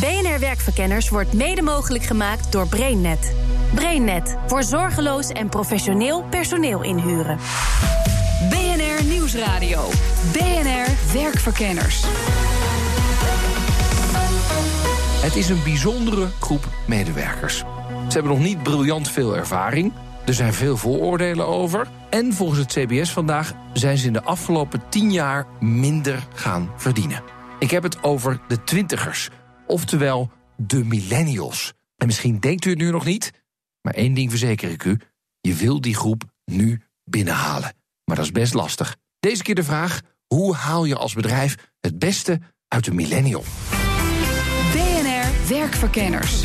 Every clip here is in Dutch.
BNR Werkverkenners wordt mede mogelijk gemaakt door BrainNet. BrainNet voor zorgeloos en professioneel personeel inhuren. BNR Nieuwsradio. BNR Werkverkenners. Het is een bijzondere groep medewerkers. Ze hebben nog niet briljant veel ervaring. Er zijn veel vooroordelen over. En volgens het CBS vandaag zijn ze in de afgelopen tien jaar minder gaan verdienen. Ik heb het over de twintigers, oftewel de millennials. En misschien denkt u het nu nog niet, maar één ding verzeker ik u: je wil die groep nu binnenhalen. Maar dat is best lastig. Deze keer de vraag: hoe haal je als bedrijf het beste uit de millennial? BNR Werkverkenners.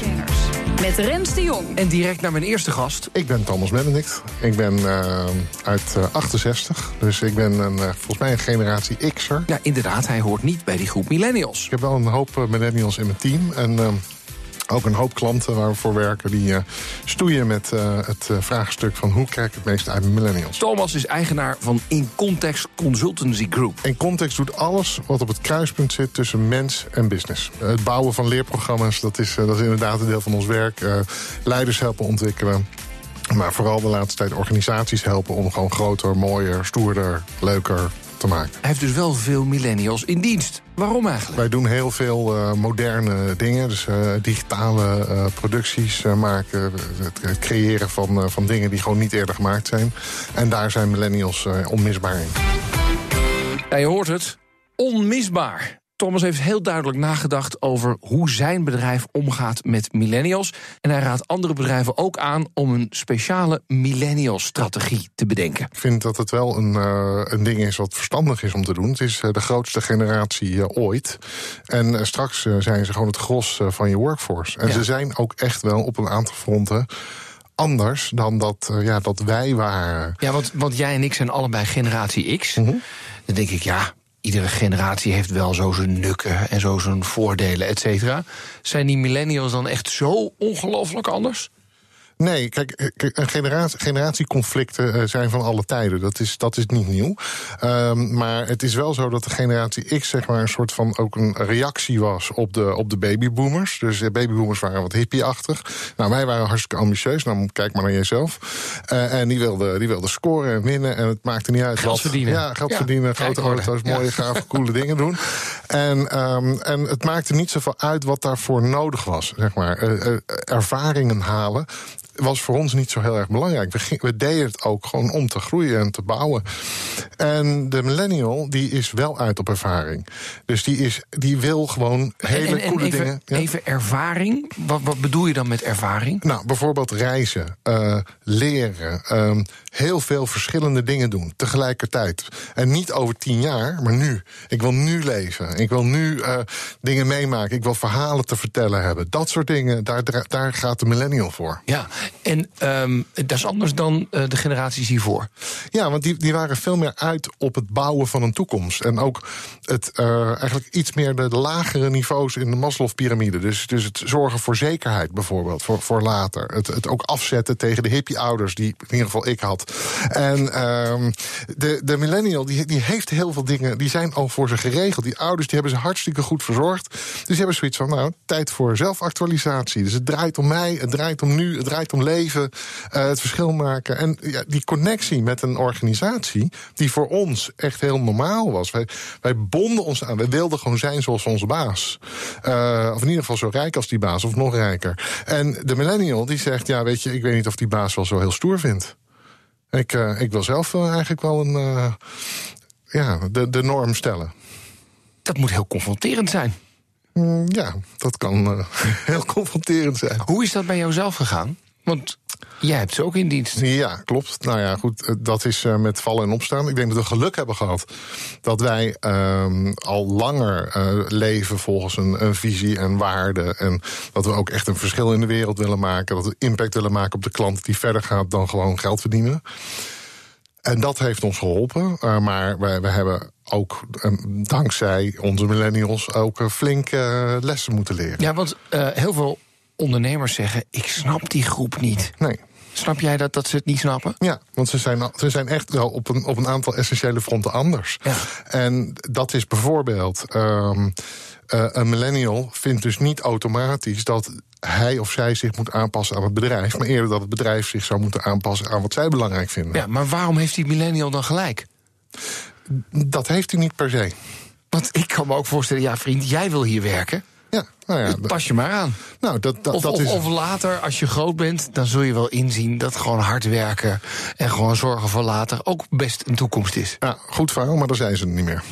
Met Rens de Jong. En direct naar mijn eerste gast. Ik ben Thomas Benedict. Ik ben uh, uit uh, 68. Dus ik ben een, uh, volgens mij een generatie X'er. Ja, inderdaad. Hij hoort niet bij die groep millennials. Ik heb wel een hoop millennials in mijn team. En ook een hoop klanten waar we voor werken... die uh, stoeien met uh, het uh, vraagstuk van hoe krijg ik het meeste uit millennials. Thomas is eigenaar van Incontext Consultancy Group. Incontext doet alles wat op het kruispunt zit tussen mens en business. het bouwen van leerprogramma's, dat is, dat is inderdaad een deel van ons werk. leiders helpen ontwikkelen. Maar vooral de laatste tijd organisaties helpen om gewoon groter, mooier, stoerder, leuker te maken. Hij heeft dus wel veel millennials in dienst. Waarom eigenlijk? Wij doen heel veel uh, moderne dingen. Dus uh, digitale uh, producties maken. Het creëren van, van dingen die gewoon niet eerder gemaakt zijn. En daar zijn millennials onmisbaar in. Ja, je hoort het. Onmisbaar. Thomas heeft heel duidelijk nagedacht over hoe zijn bedrijf omgaat met millennials. En hij raadt andere bedrijven ook aan om een speciale millennial-strategie te bedenken. Ik vind dat het wel een, uh, een ding is wat verstandig is om te doen. Het is uh, de grootste generatie uh, ooit. En straks zijn ze gewoon het gros van je workforce. En ja. ze zijn ook echt wel op een aantal fronten anders dan dat, ja, dat wij waren. Ja, want, want jij en ik zijn allebei generatie X. Mm -hmm. Dan denk ik, ja, iedere generatie heeft wel zo zijn nukken en zo zijn voordelen, et cetera. Zijn die millennials dan echt zo ongelooflijk anders? Nee, kijk, generatie, generatieconflicten zijn van alle tijden. Dat is, dat is niet nieuw. Um, maar het is wel zo dat de generatie X zeg maar, een soort van ook een reactie was op de, op de babyboomers. Dus de babyboomers waren wat hippieachtig. Nou, wij waren hartstikke ambitieus. Nou, kijk maar naar jezelf. Uh, en die wilden, die wilden scoren en winnen. En het maakte niet uit. Geld wat, verdienen. Ja, geld ja. verdienen, grote auto's, mooie, ja. gave, coole dingen doen. En, um, en het maakte niet zoveel uit wat daarvoor nodig was. Zeg maar. Uh, uh, ervaringen halen was voor ons niet zo heel erg belangrijk. We, ging, we, deden het ook gewoon om te groeien en te bouwen. En de millennial, die is wel uit op ervaring. Dus die, is, die wil gewoon hele en, en, coole even, dingen. Ja? Even ervaring? Wat, wat bedoel je dan met ervaring? Nou, bijvoorbeeld reizen, uh, leren, um, heel veel verschillende dingen doen tegelijkertijd. En niet over tien jaar, maar nu. Ik wil nu leven. Ik wil nu uh, dingen meemaken. Ik wil verhalen te vertellen hebben. Dat soort dingen, daar, daar gaat de millennial voor. Ja, en um, dat is anders dan uh, de generaties hiervoor. Ja, want die, die waren veel meer uit op het bouwen van een toekomst. En ook het, uh, eigenlijk iets meer de, de lagere niveaus in de Maslow-pyramide. Dus, dus het zorgen voor zekerheid bijvoorbeeld, voor, voor later. Het, het ook afzetten tegen de hippie-ouders, die in ieder geval ik had. En um, de, de millennial, die, die heeft heel veel dingen, die zijn al voor ze geregeld. Die ouders die hebben ze hartstikke goed verzorgd. Dus die hebben zoiets van, nou, tijd voor zelfactualisatie. Dus het draait om mij, het draait om nu, het draait om leven, uh, het verschil maken. En ja, die connectie met een organisatie, die voor ons echt heel normaal was. Wij, wij bonden ons aan, wij wilden gewoon zijn zoals onze baas. Uh, of in ieder geval zo rijk als die baas, of nog rijker. En de millennial die zegt, ja, weet je, ik weet niet of die baas wel zo heel stoer vindt. Ik, uh, ik wil zelf uh, eigenlijk wel een, uh, ja, de, de norm stellen. Dat moet heel confronterend zijn. Mm, ja, dat kan heel confronterend zijn. Hoe is dat bij jou zelf gegaan? Want jij hebt ze ook in dienst. Ja, klopt. Nou ja, goed, dat is uh, met vallen en opstaan. Ik denk dat we geluk hebben gehad dat wij uh, al langer uh, leven volgens een, een, visie en waarden. En dat we ook echt een verschil in de wereld willen maken. Dat we impact willen maken op de klant die verder gaat dan gewoon geld verdienen. En dat heeft ons geholpen. Uh, maar wij, wij hebben ook um, dankzij onze millennials ook uh, flink lessen moeten leren. Ja, want heel veel ondernemers zeggen: ik snap die groep niet. Nee. Snap jij dat, dat ze het niet snappen? Ja, want ze zijn, ze zijn echt wel op een, op een aantal essentiële fronten anders. Ja. En dat is bijvoorbeeld. ehm, eh, een millennial vindt dus niet automatisch dat hij of zij zich moet aanpassen aan het bedrijf, maar eerder dat het bedrijf zich zou moeten aanpassen aan wat zij belangrijk vinden. Ja, maar waarom heeft die millennial dan gelijk? Dat heeft hij niet per se. Want ik kan me ook voorstellen, ja vriend, jij wil hier werken. Ja, nou ja, Dus pas je maar aan. nou, dat, dat, Of, dat is. of later, als je groot bent, dan zul je wel inzien dat gewoon hard werken en gewoon zorgen voor later ook best een toekomst is. ja, goed verhaal, maar daar zijn ze niet meer.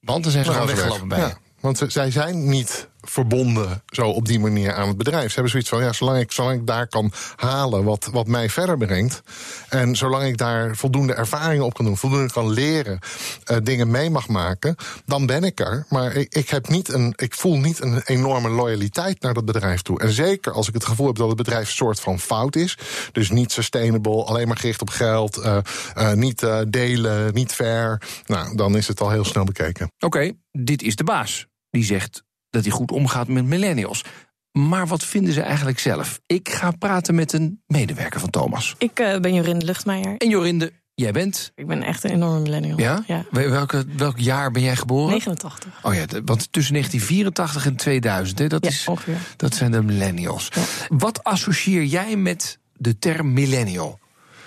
Want dan zijn ze gewoon weggelopen weg. bij. Ja, want ze- zij zijn niet verbonden zo op die manier aan het bedrijf. Ze hebben zoiets van, ja, zolang ik, zolang ik daar kan halen wat, wat mij verder brengt... en zolang ik daar voldoende ervaringen op kan doen... voldoende kan leren, eh, dingen mee mag maken... dan ben ik er. Maar ik, ik, heb niet een, ik voel niet een enorme loyaliteit naar dat bedrijf toe. En zeker als ik het gevoel heb dat het bedrijf een soort van fout is... dus niet sustainable, alleen maar gericht op geld... eh, eh, niet delen, niet fair... nou, dan is het al heel snel bekeken. Oké, dit is de baas. Die zegt dat hij goed omgaat met millennials. Maar wat vinden ze eigenlijk zelf? Ik ga praten met een medewerker van Thomas. Ik eh, ben Jorinde Luchtmeijer. En Jorinde, jij bent. Ik ben echt een enorme millennial. Ja? ja. Wel- Welke, welk jaar ben jij geboren? 89. Oh ja, want tussen 1984 en 2000, hè, dat, Ja, is, ongeveer. dat zijn de millennials. Wat associeer jij met de term millennial?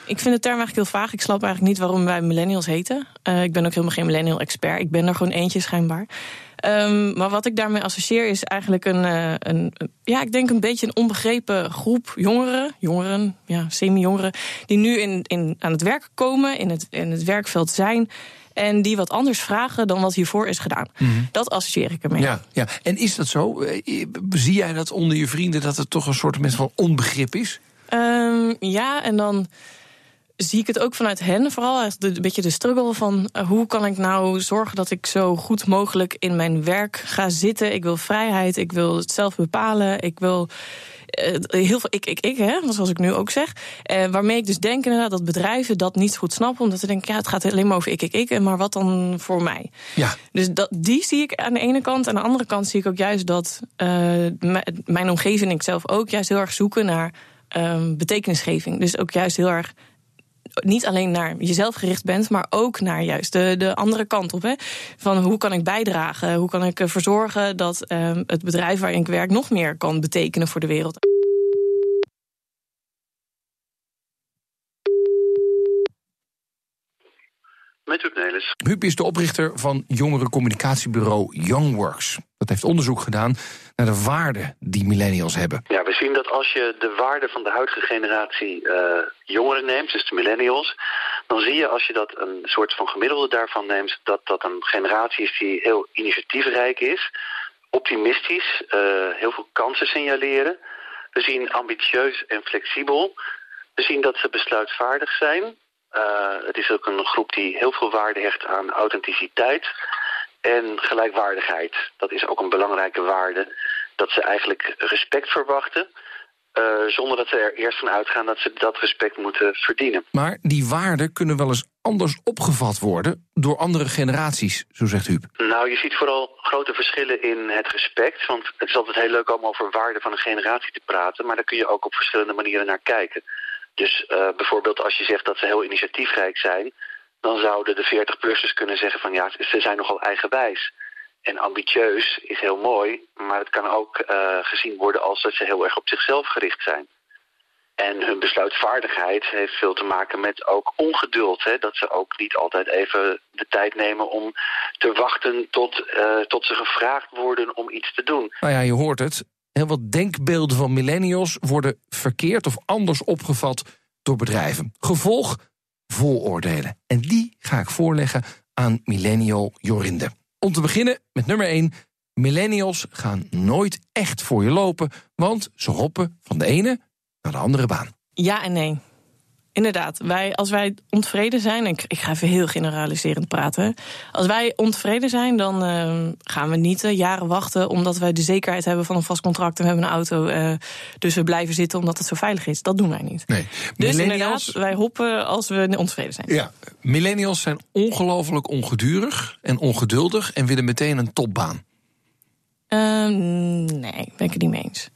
Ik vind de term eigenlijk heel vaag. Ik snap eigenlijk niet waarom wij millennials heten. Eh, ik ben ook helemaal geen millennial-expert. Ik ben er gewoon eentje schijnbaar. Ehm, maar wat ik daarmee associeer is eigenlijk een, eh, een, ja, ik denk een beetje een onbegrepen groep jongeren, jongeren, ja, semi-jongeren, die nu in, in, aan het werk komen, in het, in het werkveld zijn. En die wat anders vragen dan wat hiervoor is gedaan. Dat associeer ik ermee. Ja, ja. En is dat zo? Eh, Zie jij dat onder je vrienden dat het toch een soort van onbegrip is? Ehm, ja, en dan zie ik het ook vanuit hen. Vooral een beetje de struggle van eh, hoe kan ik nou zorgen dat ik zo goed mogelijk in mijn werk ga zitten. Ik wil vrijheid, ik wil het zelf bepalen, ik wil. eh, heel veel ik, ik, ik, hè, zoals ik nu ook zeg. Eh, waarmee ik dus denk inderdaad dat bedrijven dat niet goed snappen. Omdat ze denken, ja, het gaat alleen maar over ik, ik, ik. en Maar wat dan voor mij? Ja. Dus dat, die zie ik aan de ene kant. Aan de andere kant zie ik ook juist dat eh, mijn omgeving en ik zelf ook juist heel erg zoeken naar ehm, betekenisgeving. Dus ook juist heel erg niet alleen naar jezelf gericht bent, maar ook naar juist de, de andere kant op. Hè? Van hoe kan ik bijdragen? Hoe kan ik ervoor zorgen dat ehm, het bedrijf waarin ik werk nog meer kan betekenen voor de wereld? Met Huub Nelis. Huub is de oprichter van jongerencommunicatiebureau Youngworks. Dat heeft onderzoek gedaan naar de waarden die millennials hebben. Ja, we zien dat als je de waarde van de huidige generatie eh, jongeren neemt, dus de millennials, dan zie je als je dat een soort van gemiddelde daarvan neemt, dat dat een generatie is die heel initiatiefrijk is, optimistisch, eh, heel veel kansen signaleren. We zien ambitieus en flexibel. We zien dat ze besluitvaardig zijn. Eh, het is ook een groep die heel veel waarde hecht aan authenticiteit en gelijkwaardigheid. Dat is ook een belangrijke waarde. Dat ze eigenlijk respect verwachten, eh, zonder dat ze er eerst van uitgaan dat ze dat respect moeten verdienen. Maar die waarden kunnen wel eens anders opgevat worden door andere generaties, zo zegt Huub. Nou, je ziet vooral grote verschillen in het respect. Want het is altijd heel leuk om over waarden van een generatie te praten. Maar daar kun je ook op verschillende manieren naar kijken. Dus eh, bijvoorbeeld als je zegt dat ze heel initiatiefrijk zijn... dan zouden de 40-plussers kunnen zeggen van ja, ze zijn nogal eigenwijs. En ambitieus is heel mooi, maar het kan ook eh, gezien worden als dat ze heel erg op zichzelf gericht zijn. En hun besluitvaardigheid heeft veel te maken met ook ongeduld. Hè? Dat ze ook niet altijd even de tijd nemen om te wachten tot, eh, tot ze gevraagd worden om iets te doen. Nou ja, je hoort het. Heel wat denkbeelden van millennials worden verkeerd of anders opgevat door bedrijven. Gevolg vooroordelen. En die ga ik voorleggen aan millennial Jorinde. Om te beginnen met nummer 1. Millennials gaan nooit echt voor je lopen, want ze hoppen van de ene naar de andere baan. Ja en nee. Inderdaad, wij, als wij ontevreden zijn, en ik, ik ga even heel generaliserend praten. Als wij ontevreden zijn, dan eh, gaan we niet eh, jaren wachten omdat wij de zekerheid hebben van een vast contract en we hebben een auto. eh, dus we blijven zitten omdat het zo veilig is. Dat doen wij niet. Nee, Dus inderdaad, wij hoppen als we ontevreden zijn. Ja, millennials zijn ongelooflijk ongedurig en ongeduldig en willen meteen een topbaan. Ehm, nee, ben ik het niet mee eens.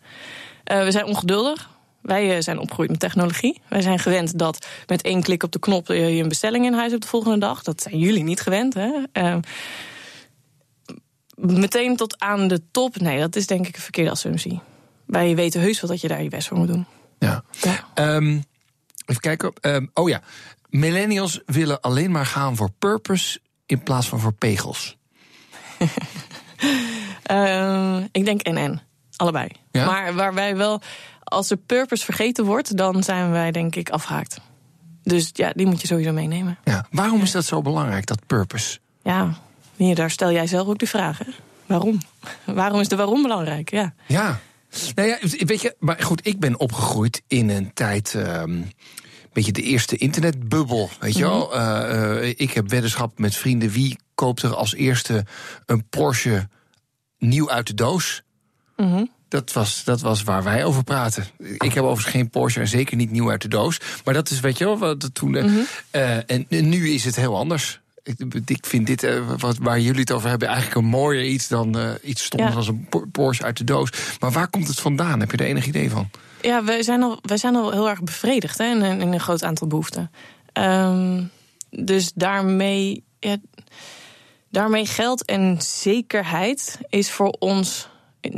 Eh, we zijn ongeduldig. Wij eh, zijn opgegroeid met technologie. Wij zijn gewend dat met één klik op de knop eh, je een bestelling in huis hebt de volgende dag. Dat zijn jullie niet gewend. Hè? Uh, meteen tot aan de top. Nee, dat is denk ik een verkeerde assumptie. Wij weten heus wel dat je daar je best voor moet doen. Ja. ja. Um, even kijken. Um, oh ja. Millennials willen alleen maar gaan voor purpose in plaats van voor pegels. uh, ik denk NN. Allebei. Ja? Maar waar wij wel, als de purpose vergeten wordt, dan zijn wij denk ik afgehaakt. Dus ja, die moet je sowieso meenemen. Ja. Waarom is dat zo belangrijk, dat purpose? Ja, hier, daar stel jij zelf ook de vraag. Hè? Waarom? Waarom is de waarom belangrijk? Ja. Ja. Nou ja, weet je, maar goed, ik ben opgegroeid in een tijd. Um, beetje de eerste internetbubbel, weet je wel. Uh, uh, ik heb weddenschap met vrienden. Wie koopt er als eerste een Porsche nieuw uit de doos? Mm Dat was, dat was waar wij over praten. Ik heb overigens geen Porsche en zeker niet nieuw uit de doos. Maar dat is, weet je wel, wat toen. Mm -hmm. uh, en, en nu is het heel anders. Ik, vind dit, uh, wat, waar jullie het over hebben, eigenlijk een mooier iets dan uh, iets stoms ja. als een Porsche uit de doos. Maar waar komt het vandaan? Heb je er enig idee van? Ja, wij zijn al, wij zijn al heel erg bevredigd hè, in, in een groot aantal behoeften. Um, dus daarmee, ja, daarmee geld en zekerheid is voor ons.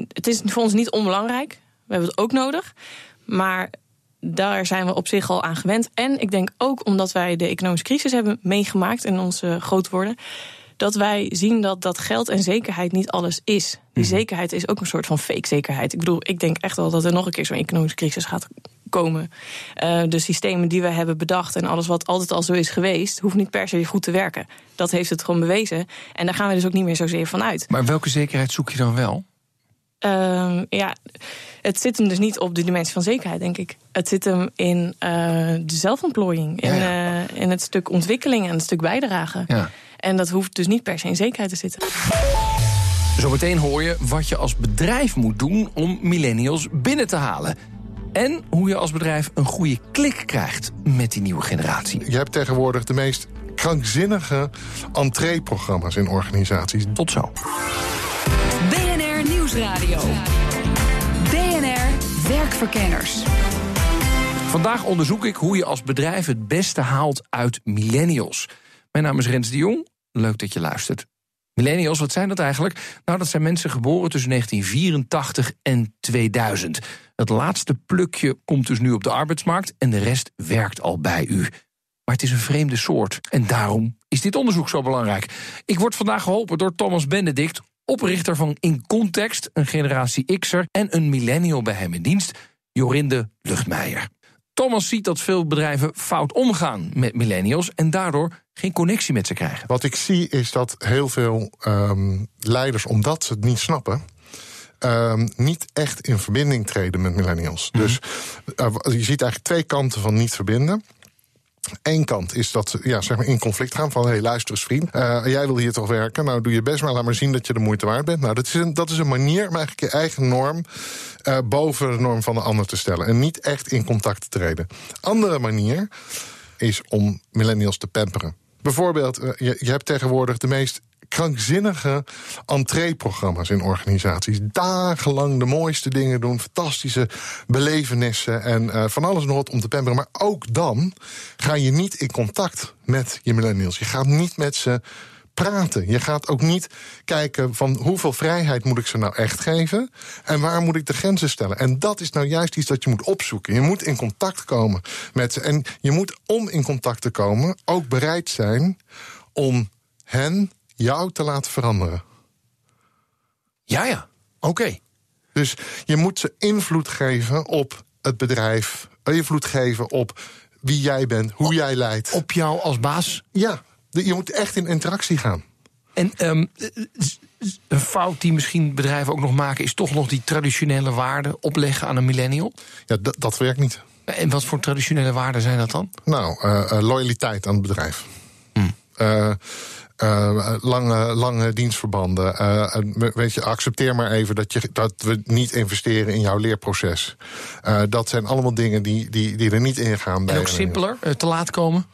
Het is voor ons niet onbelangrijk. We hebben het ook nodig. Maar daar zijn we op zich al aan gewend. En ik denk ook omdat wij de economische crisis hebben meegemaakt in ons uh, groot worden. Dat wij zien dat, dat geld en zekerheid niet alles is. Die mm. zekerheid is ook een soort van fake zekerheid. Ik bedoel, ik denk echt wel dat er nog een keer zo'n economische crisis gaat komen. Uh, de systemen die we hebben bedacht en alles wat altijd al zo is geweest, hoeft niet per se goed te werken. Dat heeft het gewoon bewezen. En daar gaan we dus ook niet meer zozeer van uit. Maar welke zekerheid zoek je dan wel? Uh, ja, het zit hem dus niet op de dimensie van zekerheid, denk ik. Het zit hem in uh, de zelfontplooiing, in, ja, ja. Uh, in het stuk ontwikkeling en het stuk bijdragen. Ja. En dat hoeft dus niet per se in zekerheid te zitten. Zometeen hoor je wat je als bedrijf moet doen om millennials binnen te halen. En hoe je als bedrijf een goede klik krijgt met die nieuwe generatie. Je hebt tegenwoordig de meest krankzinnige entreeprogramma's in organisaties. Tot zo. Nieuwsradio. BNR Werkverkenners. Vandaag onderzoek ik hoe je als bedrijf het beste haalt uit millennials. Mijn naam is Rens de Jong. Leuk dat je luistert. Millennials, wat zijn dat eigenlijk? Nou, dat zijn mensen geboren tussen 1984 en 2000. Het laatste plukje komt dus nu op de arbeidsmarkt en de rest werkt al bij u. Maar het is een vreemde soort en daarom is dit onderzoek zo belangrijk. Ik word vandaag geholpen door Thomas Benedict, oprichter van In Context, een generatie X'er en een millennial bij hem in dienst, Jorinde Luchtmeijer. Thomas ziet dat veel bedrijven fout omgaan met millennials en daardoor geen connectie met ze krijgen. Wat ik zie is dat heel veel um, leiders, omdat ze het niet snappen. Um, niet echt in verbinding treden met millennials. Mm -hmm. Dus uh, je ziet eigenlijk twee kanten van niet verbinden. Eén kant is dat ja, zeg maar in conflict gaan van... hé, hey, luister eens vriend, uh, jij wil hier toch werken? Nou, doe je best maar, laat maar zien dat je de moeite waard bent. Nou, dat is een, dat is een manier om eigenlijk je eigen norm... Uh, boven de norm van de ander te stellen. En niet echt in contact te treden. Andere manier is om millennials te pamperen. Bijvoorbeeld, je, je hebt tegenwoordig de meest krankzinnige entreeprogramma's in organisaties. Dagenlang de mooiste dingen doen, fantastische belevenissen en uh, van alles nog wat om te pamperen. Maar ook dan ga je niet in contact met je millennials. Je gaat niet met ze praten. Je gaat ook niet kijken van hoeveel vrijheid moet ik ze nou echt geven en waar moet ik de grenzen stellen. En dat is nou juist iets dat je moet opzoeken. Je moet in contact komen met ze. En je moet om in contact te komen ook bereid zijn om hen jou te laten veranderen. Ja, ja. Oké. Okay. Dus je moet ze invloed geven op het bedrijf. Invloed geven op wie jij bent, hoe op, jij leidt. Op jou als baas? Ja. Je moet echt in interactie gaan. En um, een fout die misschien bedrijven ook nog maken... is toch nog die traditionele waarden opleggen aan een millennial? Ja, dat werkt niet. En wat voor traditionele waarden zijn dat dan? Nou, uh, uh, loyaliteit aan het bedrijf. Hmm. Uh, uh, lange, lange dienstverbanden. Uh, weet je, accepteer maar even dat, je, dat we niet investeren in jouw leerproces. Uh, dat zijn allemaal dingen die, die, die er niet in gaan. En ook simpeler, te laat komen?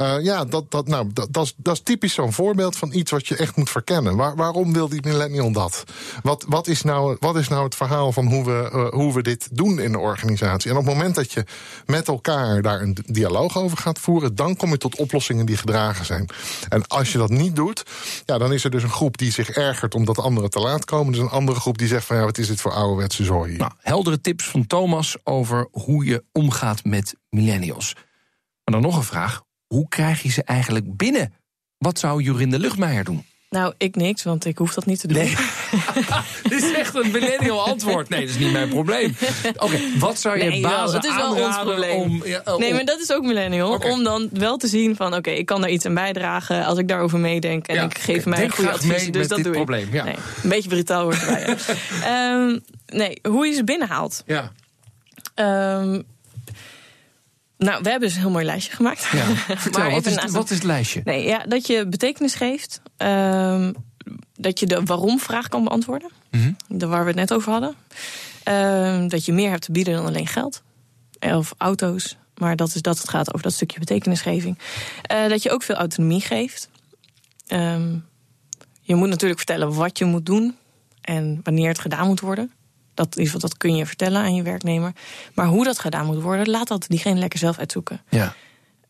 Uh, ja, dat, dat, nou, dat, dat, is, dat is typisch zo'n voorbeeld van iets wat je echt moet verkennen. Waar, waarom wil die millennial dat? Wat, wat, is, nou, wat is nou het verhaal van hoe we, uh, hoe we dit doen in de organisatie? En op het moment dat je met elkaar daar een dialoog over gaat voeren, dan kom je tot oplossingen die gedragen zijn. En als je dat niet doet, ja, dan is er dus een groep die zich ergert omdat anderen te laat komen. Dus een andere groep die zegt van ja, wat is dit voor ouderwetse zooi? Nou, heldere tips van Thomas over hoe je omgaat met millennials. Maar dan nog een vraag: hoe krijg je ze eigenlijk binnen? Wat zou Jorinde Luchtmeijer doen? Nou, ik niks, want ik hoef dat niet te doen. Nee. Dit is echt een millennial antwoord. Nee, dat is niet mijn probleem. Oké, wat zou je nee, bazen dat is wel ons probleem. Om, ja, om, nee, maar dat is ook millennial. Okay. Om dan wel te zien van, oké, ik kan daar iets aan bijdragen... als ik daarover meedenk en ja, ik geef mij een goede advies. Dus dat doe probleem, ik. Ja. Nee, een beetje brutaal wordt erbij. um, nee, hoe je ze binnenhaalt. Ja. Um, nou, we hebben dus een heel mooi lijstje gemaakt. Ja. Vertel, wat, is, het, wat is het lijstje? Nee, ja, dat je betekenis geeft. Um, dat je de waarom-vraag kan beantwoorden. Mm -hmm. Waar we het net over hadden. Um, dat je meer hebt te bieden dan alleen geld. Of auto's. Maar dat is dat het gaat over dat stukje betekenisgeving. Uh, dat je ook veel autonomie geeft. Um, je moet natuurlijk vertellen wat je moet doen. En wanneer het gedaan moet worden. Dat, dat kun je vertellen aan je werknemer. Maar hoe dat gedaan moet worden, laat dat diegene lekker zelf uitzoeken. Ja.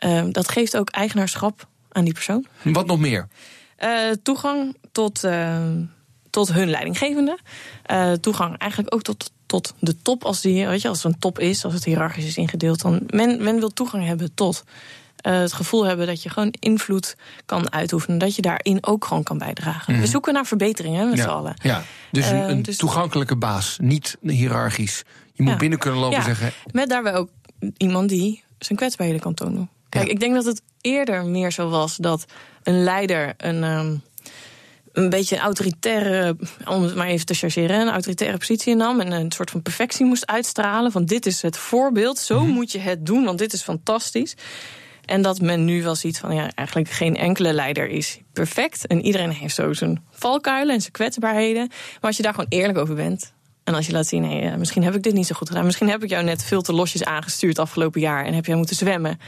Uh, dat geeft ook eigenaarschap aan die persoon. Wat nog meer? Uh, toegang tot, uh, tot hun leidinggevende. toegang eigenlijk ook tot, tot de top. Als, die, weet je, als er een top is, als het hiërarchisch is ingedeeld. Dan men, men wil toegang hebben tot. Uh, het gevoel hebben dat je gewoon invloed kan uitoefenen. Dat je daarin ook gewoon kan bijdragen. Mm. We zoeken naar verbeteringen met ja. z'n allen. Ja. Dus een, uh, een dus toegankelijke baas, niet hiërarchisch. Je moet ja. binnen kunnen lopen ja. zeggen. Met daarbij ook iemand die zijn kwetsbaarheden kan tonen. Kijk, ik denk dat het eerder meer zo was dat een leider een. Um, een beetje een autoritaire, om het maar even te chargeren, een autoritaire positie nam en een soort van perfectie moest uitstralen. Van dit is het voorbeeld, zo mm. moet je het doen, want dit is fantastisch. En dat men nu wel ziet van ja, eigenlijk geen enkele leider is perfect. En iedereen heeft zo zijn valkuilen en zijn kwetsbaarheden. Maar als je daar gewoon eerlijk over bent. En als je laat zien, hey, misschien heb ik dit niet zo goed gedaan. Misschien heb ik jou net veel te losjes aangestuurd afgelopen jaar. En heb jij moeten zwemmen.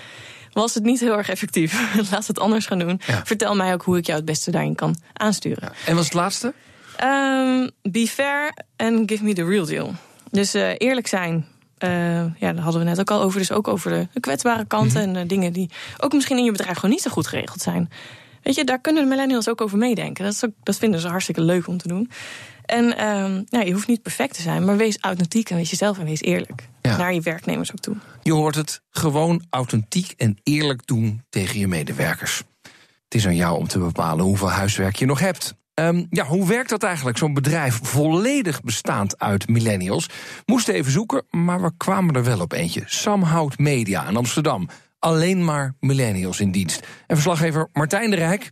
Was het niet heel erg effectief? Laat het anders gaan doen. Ja. Vertel mij ook hoe ik jou het beste daarin kan aansturen. Ja. En wat is het laatste? Um, be fair and give me the real deal. Dus uh, eerlijk zijn, uh, ja, daar hadden we net ook al over. Dus ook over de, kwetsbare kanten mm-hmm. en uh, dingen die ook misschien in je bedrijf gewoon niet zo goed geregeld zijn. Weet je, daar kunnen de millennials ook over meedenken. Dat, is ook, dat vinden ze hartstikke leuk om te doen. En ja, je hoeft niet perfect te zijn, maar wees authentiek en wees jezelf en wees eerlijk. Ja. Naar je werknemers ook toe. Je hoort het gewoon authentiek en eerlijk doen tegen je medewerkers. Het is aan jou om te bepalen hoeveel huiswerk je nog hebt. Um, ja, hoe werkt dat eigenlijk, zo'n bedrijf volledig bestaand uit millennials? Moesten even zoeken, maar we kwamen er wel op eentje. Samhout Media in Amsterdam. Alleen maar millennials in dienst. En verslaggever Martijn de Rijk,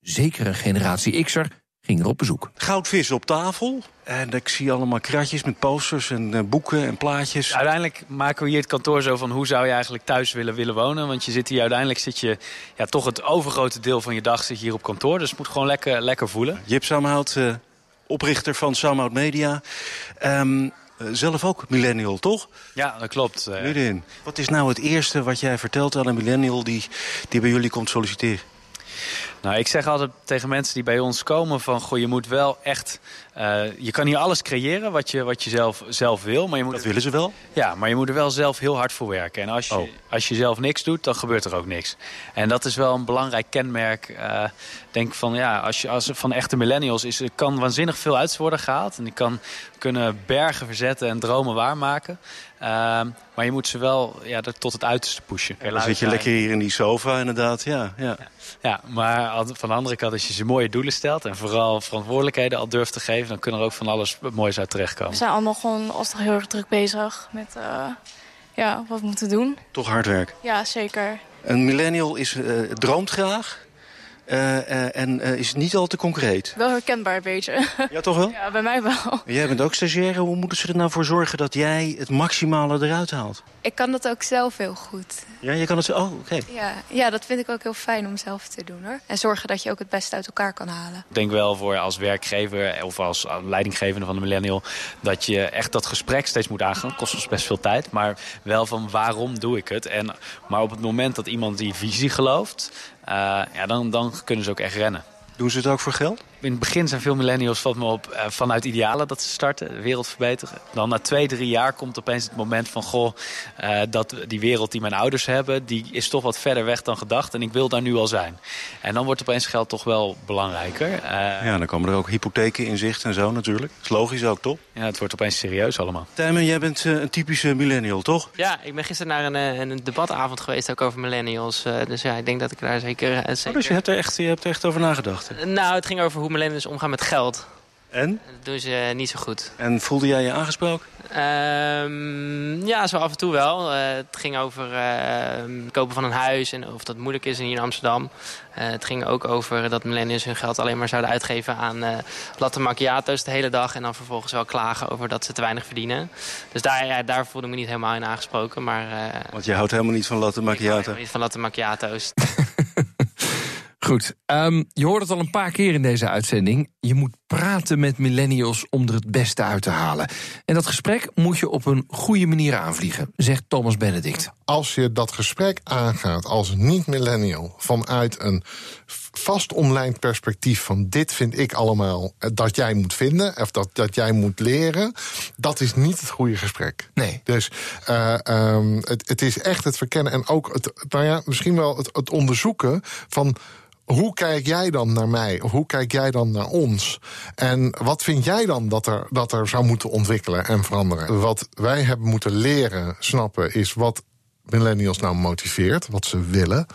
zeker een generatie X'er, ging er op bezoek. Goudvis op tafel. En ik zie allemaal kratjes met posters en uh, boeken en plaatjes. Uiteindelijk maken we hier het kantoor zo van hoe zou je eigenlijk thuis willen, willen wonen. Want je zit hier uiteindelijk zit je ja, toch het overgrote deel van je dag zit je hier op kantoor. Dus het moet gewoon lekker, lekker voelen. Jip Samhout, uh, oprichter van Samhout Media. Um, zelf ook millennial, toch? Ja, dat klopt. Uh. Wat is nou het eerste wat jij vertelt aan een millennial die, die bij jullie komt solliciteren? Nou, ik zeg altijd tegen mensen die bij ons komen van... Goh, je moet wel echt... Uh, je kan hier alles creëren wat je, wat je zelf, zelf wil. Maar je moet dat willen ze wel? Ja, maar je moet er wel zelf heel hard voor werken. En als je, oh. als je zelf niks doet, dan gebeurt er ook niks. En dat is wel een belangrijk kenmerk. Uh, denk van, ja, als je als van echte millennials is... er kan waanzinnig veel uit worden gehaald. En die kan kunnen bergen verzetten en dromen waarmaken. Uh, maar je moet ze wel ja, tot het uiterste pushen. En dan zit je lekker hier in die sofa inderdaad, ja. ja. ja. Ja, maar van de andere kant, als je ze mooie doelen stelt... en vooral verantwoordelijkheden al durft te geven... dan kunnen er ook van alles moois uit terechtkomen. We zijn allemaal gewoon alsnog heel erg druk bezig met uh, ja, wat we moeten doen. Toch hard werk? Ja, zeker. Een millennial is, uh, droomt graag, en is het niet al te concreet. Wel herkenbaar een beetje. Ja, toch wel? Ja, bij mij wel. Jij bent ook stagiaire. Hoe moeten ze er nou voor zorgen dat jij het maximale eruit haalt? Ik kan dat ook zelf heel goed. Ja, je kan het zo. Oh, oké. Ja, ja, dat vind ik ook heel fijn om zelf te doen hoor. En zorgen dat je ook het beste uit elkaar kan halen. Ik denk wel voor als werkgever of als leidinggevende van de millennial... dat je echt dat gesprek steeds moet aangaan. kost ons best veel tijd. Maar wel van waarom doe ik het? En, maar op het moment dat iemand die visie gelooft... Uh, ja, dan, dan kunnen ze ook echt rennen. Doen ze het ook voor geld? In het begin zijn veel millennials valt me op uh, vanuit idealen dat ze starten, de wereld verbeteren. Dan na twee, drie jaar komt opeens het moment van goh, uh, dat die wereld die mijn ouders hebben, die is toch wat verder weg dan gedacht en ik wil daar nu al zijn. En dan wordt opeens geld toch wel belangrijker. Uh, ja, dan komen er ook hypotheken in zicht en zo natuurlijk. Dat is logisch ook, toch? Ja, het wordt opeens serieus allemaal. Tijmen, jij bent een typische millennial, toch? Ja, ik ben gisteren naar een, een debatavond geweest ook over millennials. dus ja, ik denk dat ik daar zeker... zeker... Oh, dus je hebt, er echt, je hebt er echt over nagedacht? nou, het ging over hoe millennials omgaan met geld. En? Dat doen ze niet zo goed. En voelde jij je aangesproken? Um, ja, zo af en toe wel. Uh, het ging over uh, kopen van een huis en of dat moeilijk is hier in Amsterdam. Uh, het ging ook over dat millennials hun geld alleen maar zouden uitgeven aan latte macchiato's de hele dag. En dan vervolgens wel klagen over dat ze te weinig verdienen. Dus daar, ja, daar voelde ik me niet helemaal in aangesproken. Maar, Want je houdt helemaal niet van latte macchiato? Ik hou niet van latte macchiato's. Goed, um, je hoort het al een paar keer in deze uitzending. Je moet praten met millennials om er het beste uit te halen. En dat gesprek moet je op een goede manier aanvliegen, zegt Thomas Benedict. Als je dat gesprek aangaat als niet-millennial vanuit een vast omlijnd perspectief van dit vind ik allemaal dat jij moet vinden of dat, dat jij moet leren, dat is niet het goede gesprek. Nee. Dus uh, um, het, het is echt het verkennen en ook het, nou ja, misschien wel het, het onderzoeken van hoe kijk jij dan naar mij? Hoe kijk jij dan naar ons? En wat vind jij dan dat er, dat er zou moeten ontwikkelen en veranderen? Wat wij hebben moeten leren snappen is wat millennials nou motiveert, wat ze willen.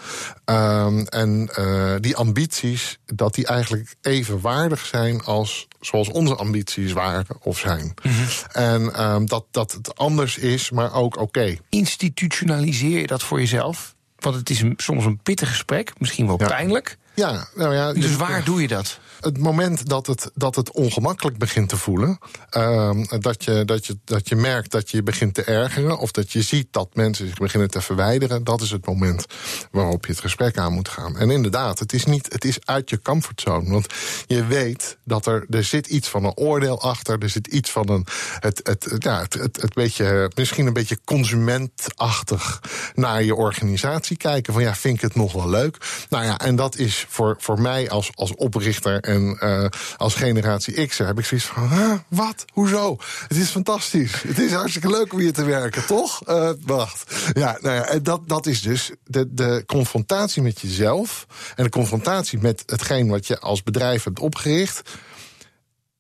Um, en uh, die ambities, dat die eigenlijk even waardig zijn als zoals onze ambities waren of zijn. Mm -hmm. En um, dat, dat het anders is, maar ook oké. Okay. Institutionaliseer je dat voor jezelf? Want het is een, soms een pittig gesprek, misschien wel ja. pijnlijk. Ja, nou ja. Dus waar doe je dat? Het moment dat het, dat het ongemakkelijk begint te voelen. Uh, dat, je, dat, je, dat je merkt dat je begint te ergeren. Of dat je ziet dat mensen zich beginnen te verwijderen. Dat is het moment waarop je het gesprek aan moet gaan. En inderdaad, het is, niet, het is uit je comfortzone. Want je weet dat er, er zit iets van een oordeel achter. Er zit iets van een. Het, het, ja, het, het, het beetje, misschien een beetje consumentachtig naar je organisatie kijken. Van ja, vind ik het nog wel leuk? Nou ja, en dat is voor, voor mij als, als oprichter en uh, als generatie X heb ik zoiets van: wat? Hoezo? Het is fantastisch. Het is hartstikke leuk om hier te werken, toch? Uh, wacht. Ja, nou ja, dat, dat is dus de, de confrontatie met jezelf en de confrontatie met hetgeen wat je als bedrijf hebt opgericht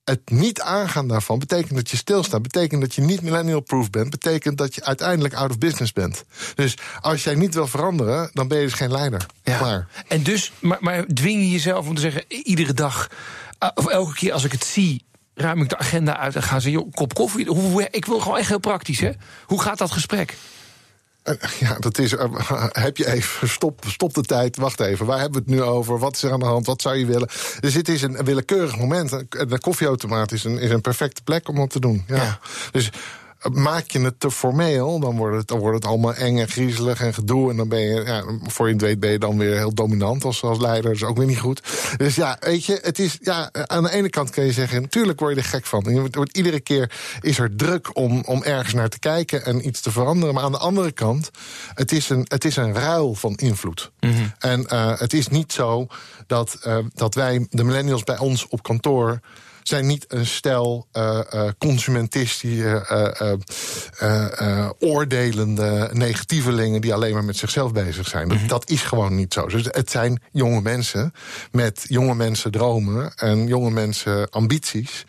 het niet aangaan daarvan betekent dat je stilstaat. Betekent dat je niet millennial-proof bent. Betekent dat je uiteindelijk out of business bent. Dus als jij niet wil veranderen, dan ben je dus geen leider. Ja. Klaar. En dus, maar, maar dwing je jezelf om te zeggen, iedere dag, of elke keer als ik het zie, ruim ik de agenda uit en ga ze, joh, kop koffie. Hoe, ik wil gewoon echt heel praktisch, hè? Hoe gaat dat gesprek? Ja, dat is. Uh, heb je even. Stop, stop de tijd. Wacht even. Waar hebben we het nu over? Wat is er aan de hand? Wat zou je willen? Dus dit is een willekeurig moment. De koffieautomaat is een, is een perfecte plek om dat te doen. Ja. ja. Dus maak je het te formeel, dan wordt het, dan wordt het allemaal eng en griezelig en gedoe. En dan ben je, ja, voor je het weet, ben je dan weer heel dominant als, als leider. Dat is ook weer niet goed. Dus ja, weet je, het is, ja, aan de ene kant kun je zeggen, natuurlijk word je er gek van. Je wordt, iedere keer is er druk om, om ergens naar te kijken en iets te veranderen. Maar aan de andere kant, het is een, het is een ruil van invloed. Mm -hmm. En uh, het is niet zo dat, uh, dat wij, de millennials bij ons op kantoor zijn niet een stel uh, uh, consumentistische, uh, oordelende negatievelingen die alleen maar met zichzelf bezig zijn. Dat, dat, is gewoon niet zo. Dus het zijn jonge mensen met jonge mensen dromen en jonge mensen ambities.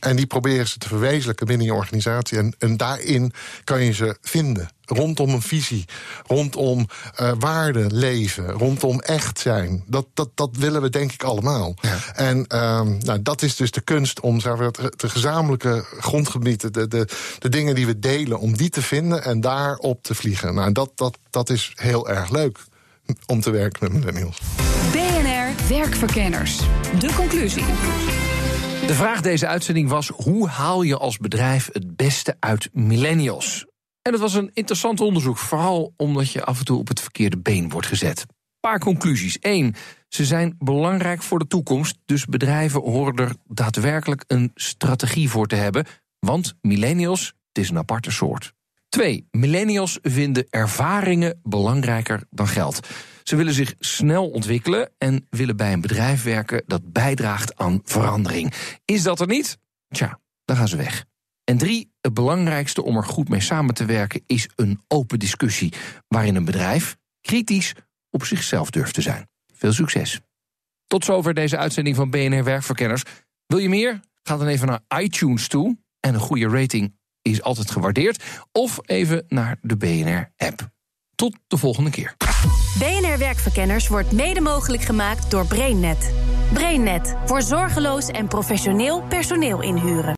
En die proberen ze te verwezenlijken binnen je organisatie. En, en daarin kan je ze vinden rondom een visie, rondom uh, waarde leven, rondom echt zijn. Dat, dat, dat willen we denk ik allemaal. Ja. En um, nou, dat is dus de kunst om zeg maar, de gezamenlijke grondgebieden, de, de, de dingen die we delen, om die te vinden en daarop te vliegen. Nou, dat, dat, dat is heel erg leuk om te werken met millennials. BNR Werkverkenners. De conclusie. De vraag deze uitzending was: hoe haal je als bedrijf het beste uit millennials? En dat was een interessant onderzoek, vooral omdat je af en toe op het verkeerde been wordt gezet. Paar conclusies. Eén, ze zijn belangrijk voor de toekomst, dus bedrijven horen er daadwerkelijk een strategie voor te hebben, want millennials, het is een aparte soort. Twee, millennials vinden ervaringen belangrijker dan geld. Ze willen zich snel ontwikkelen en willen bij een bedrijf werken dat bijdraagt aan verandering. Is dat er niet? Tja, dan gaan ze weg. En drie, het belangrijkste om er goed mee samen te werken is een open discussie, waarin een bedrijf kritisch op zichzelf durft te zijn. Veel succes. Tot zover deze uitzending van BNR Werkverkenners. Wil je meer? Ga dan even naar iTunes toe. En een goede rating is altijd gewaardeerd. Of even naar de BNR-app. Tot de volgende keer. BNR Werkverkenners wordt mede mogelijk gemaakt door BrainNet. BrainNet voor zorgeloos en professioneel personeel inhuren.